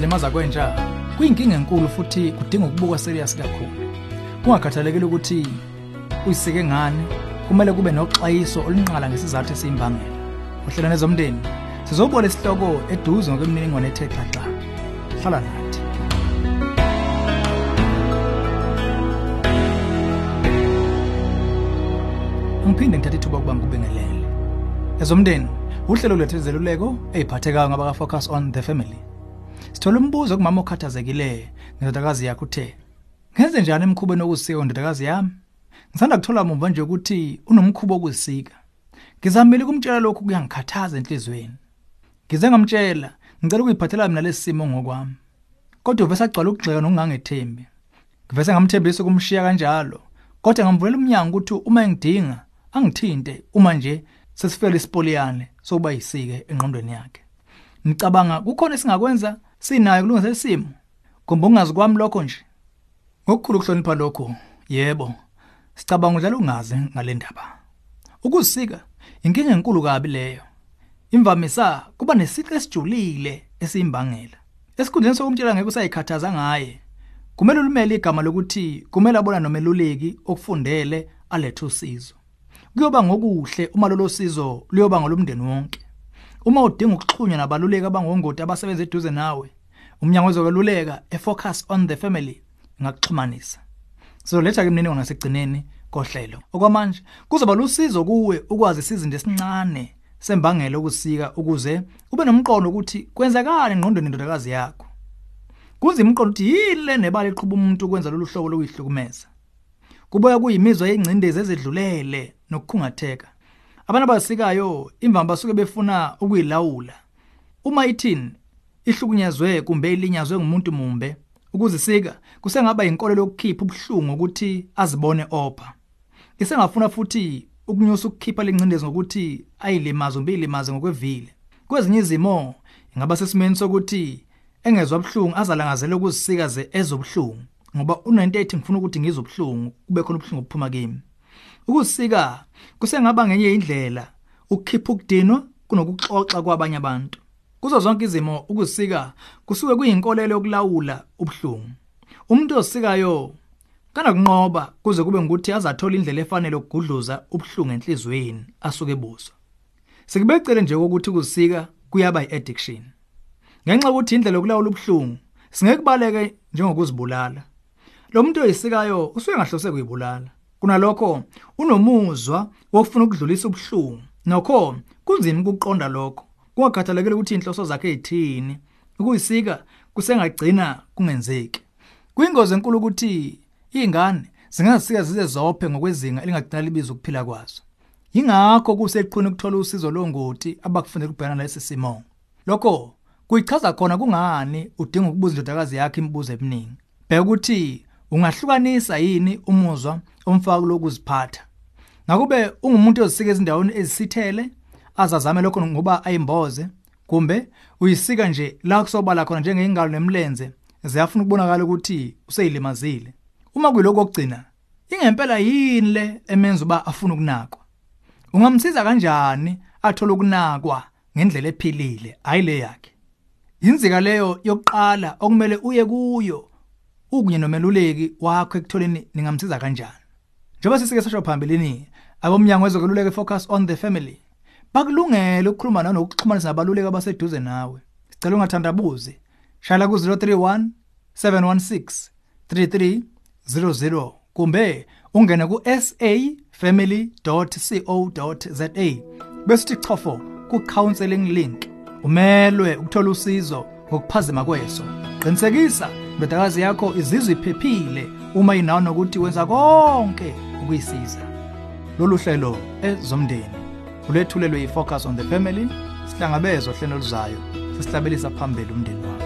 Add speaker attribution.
Speaker 1: ukuzilimaza kwentsha kuyinkinga enkulu futhi kudinga ukubuka serious kakhulu. Kungakhathalekile ukuthi uyisike ngani kumele kube noxwayiso olunqala ngesizathu esiyimbangela. Ohlelane zomndeni sizobuka lesihloko eduze ngokwemininingwane ethe xaxa. Hlala nathi. Angiphinde ngithathe ithuba ukuba ngikubingelele. Ezomndeni uhlelo lethu izeluleko eyiphathekayo ngabaka-focus on the family. Sithola umbuzo kumama okhathazekile ngendodakazi yakho uthe ngenze njani emkhubeni wokuzisika ndodakazi yami? Ngisanda kuthola mumva nje ukuthi unomkhubo wokuzisika ngizamile ukumtshela lokhu kuyangikhathaza enhlizweni. Ngize ngamtshela ngicela ukuyiphathela mina lesi simo ngokwami kodwa uvese agcwala ukugxeka nokungangethembi. Ngivese ngamthembisa ukumshiya kanjalo kodwa ngamvulela umnyango ukuthi uma engidinga angithinte uma nje sesifela isipoliyane sokuba yisike engqondweni yakhe. Ngicabanga kukhona esingakwenza sinayo kulungisa isimo kumbe ungazi kwami lokho nje. Ngokukhulu ukuhlonipha lokho yebo sicabanga udlala ungazi ngale ndaba. Ukuzisika inkinga enkulu kabi leyo. Imvamisa kuba nesiqe esijulile esiyimbangela. Esikhundleni sokumtshela ngeke usayikhathaza ngaye. Kumele ulumele igama lokuthi kumele abona nomeluleki okufundele alethe usizo. Kuyoba ngokuhle uma lolo sizo luyoba ngolomndeni wonke. Uma udinga ukuxhunywa nabaluleki abangongoti abasebenza eduze nawe umnyango wezokweluleka efocus on the family ngakuxhumanisa. Sizoletha ke mnini ngasegcineni kohlelo. Okwamanje kuzoba lusizo kuwe ukwazi isizinto esincane sembangela ukusika ukuze ube nomqondo ukuthi kwenzakani engqondweni indodakazi yakho. Kunzima umqondo ukuthi yile nebala eqhuba umuntu ukwenza lolu hlobo lokuyihlukumeza. Kuboya kuyimizwa yengcindezi ezedlulele nokukhungatheka. Abantu abasikayo imvama basuke befuna ukuyilawula. Uma ithini ihlukunyezwe kumbe ilinyazwe ngumuntu mumbe ukuzisika kusengaba inkolelo yokukhipha ubuhlungu ukuthi azibone opha. Isengafuna futhi ukunyusa ukukhipha lencindezi ngokuthi ayilimaze umbe ilimaze ngokwevile. Kwezinye izimo ingaba sesimeni sokuthi engezwa ubuhlungu azalangazele ukuzisika ze ezobuhlungu ngoba unento ethi ngifuna ukuthi ngizobuhlungu kube khona ubuhlungu obuphuma kimi. Ukusika kusengaba ngenye indlela ukukhipha ukudinwa kunokuxoxa kwabanye abantu. Kuzo zonke izimo ukusika kusuke kuyinkolelo yokulawula ubuhlungu. Umuntu osikayo kana kunqoba kuze kube ngukuthi azathola indlela efanele ukugudluza ubuhlungu enhlizweni asuke ebuso sikubecele nje ukuthi ukusika kuyaba iaddiction. Ngenxa ukuthi indlela yokulawula ubuhlungu singekubaleke njengokuzibulala. Lo muntu oyisikayo usuke ngahlose kuyibulala kunalokho unomuzwa wokufuna ukudlulisa ubuhlungu. Nokho kunzima ukuqonda lokho. Kungakhathalekile ukuthi inhloso zakhe ezithini ukuyisika kusengagcina kungenzeki. Kuyingozi enkulu ukuthi izingane zingazisika zize zophe ngokwezinga elingagcina libiza ukuphila kwazo. Yingakho kuseqhuna ukuthola usizo longoti abakufundela ukubhekana nalesi simo. Lokho kuyichaza khona kungani udinga ukubuza indodakazi yakhe imibuzo eminingi. Bheka ukuthi ungahlukanisa yini umuzwa omfaka lokuziphatha? Ngakube ungumuntu ozisika ezindaweni ezisithele azazame lokho ngoba ayimboze kumbe uyisika nje la kusobala khona njengengalo nemlenze ziyafuna ukubonakala ukuthi useyilimazile. Uma kuyiloko okugcina ingempela yini le emenza uba afuna ukunakwa? Ungamsiza kanjani athola ukunakwa ngendlela ephilile? Hayi le yakhe. Inzika leyo yokuqala okumele uye kuyo. Ukunye nomeluleki wakho ekutholeni ningamsiza kanjani? Njengoba sisike sasho phambilini abomnyango wezokululeka focus on the family bakulungele ukukhuluma nawe nokuxhumanisa nabaluleki abaseduze nawe. Sicela ungathandabuzi. Shala ku 031 716 3300 kumbe ungene ku safamily.co.za bese uthi chofo ku counseling link. Umelwe ukuthola usizo ngokuphazima kweso. Qinisekisa indodakazi yakho izizwe iphephile uma inawo nokuthi wenza konke ukuyisiza. Lolu hlelo ezomndeni ulethulelwe yi-focus on the family sihlangabezwa hlelo luzayo sesihlabelisa phambili umndeni wakho.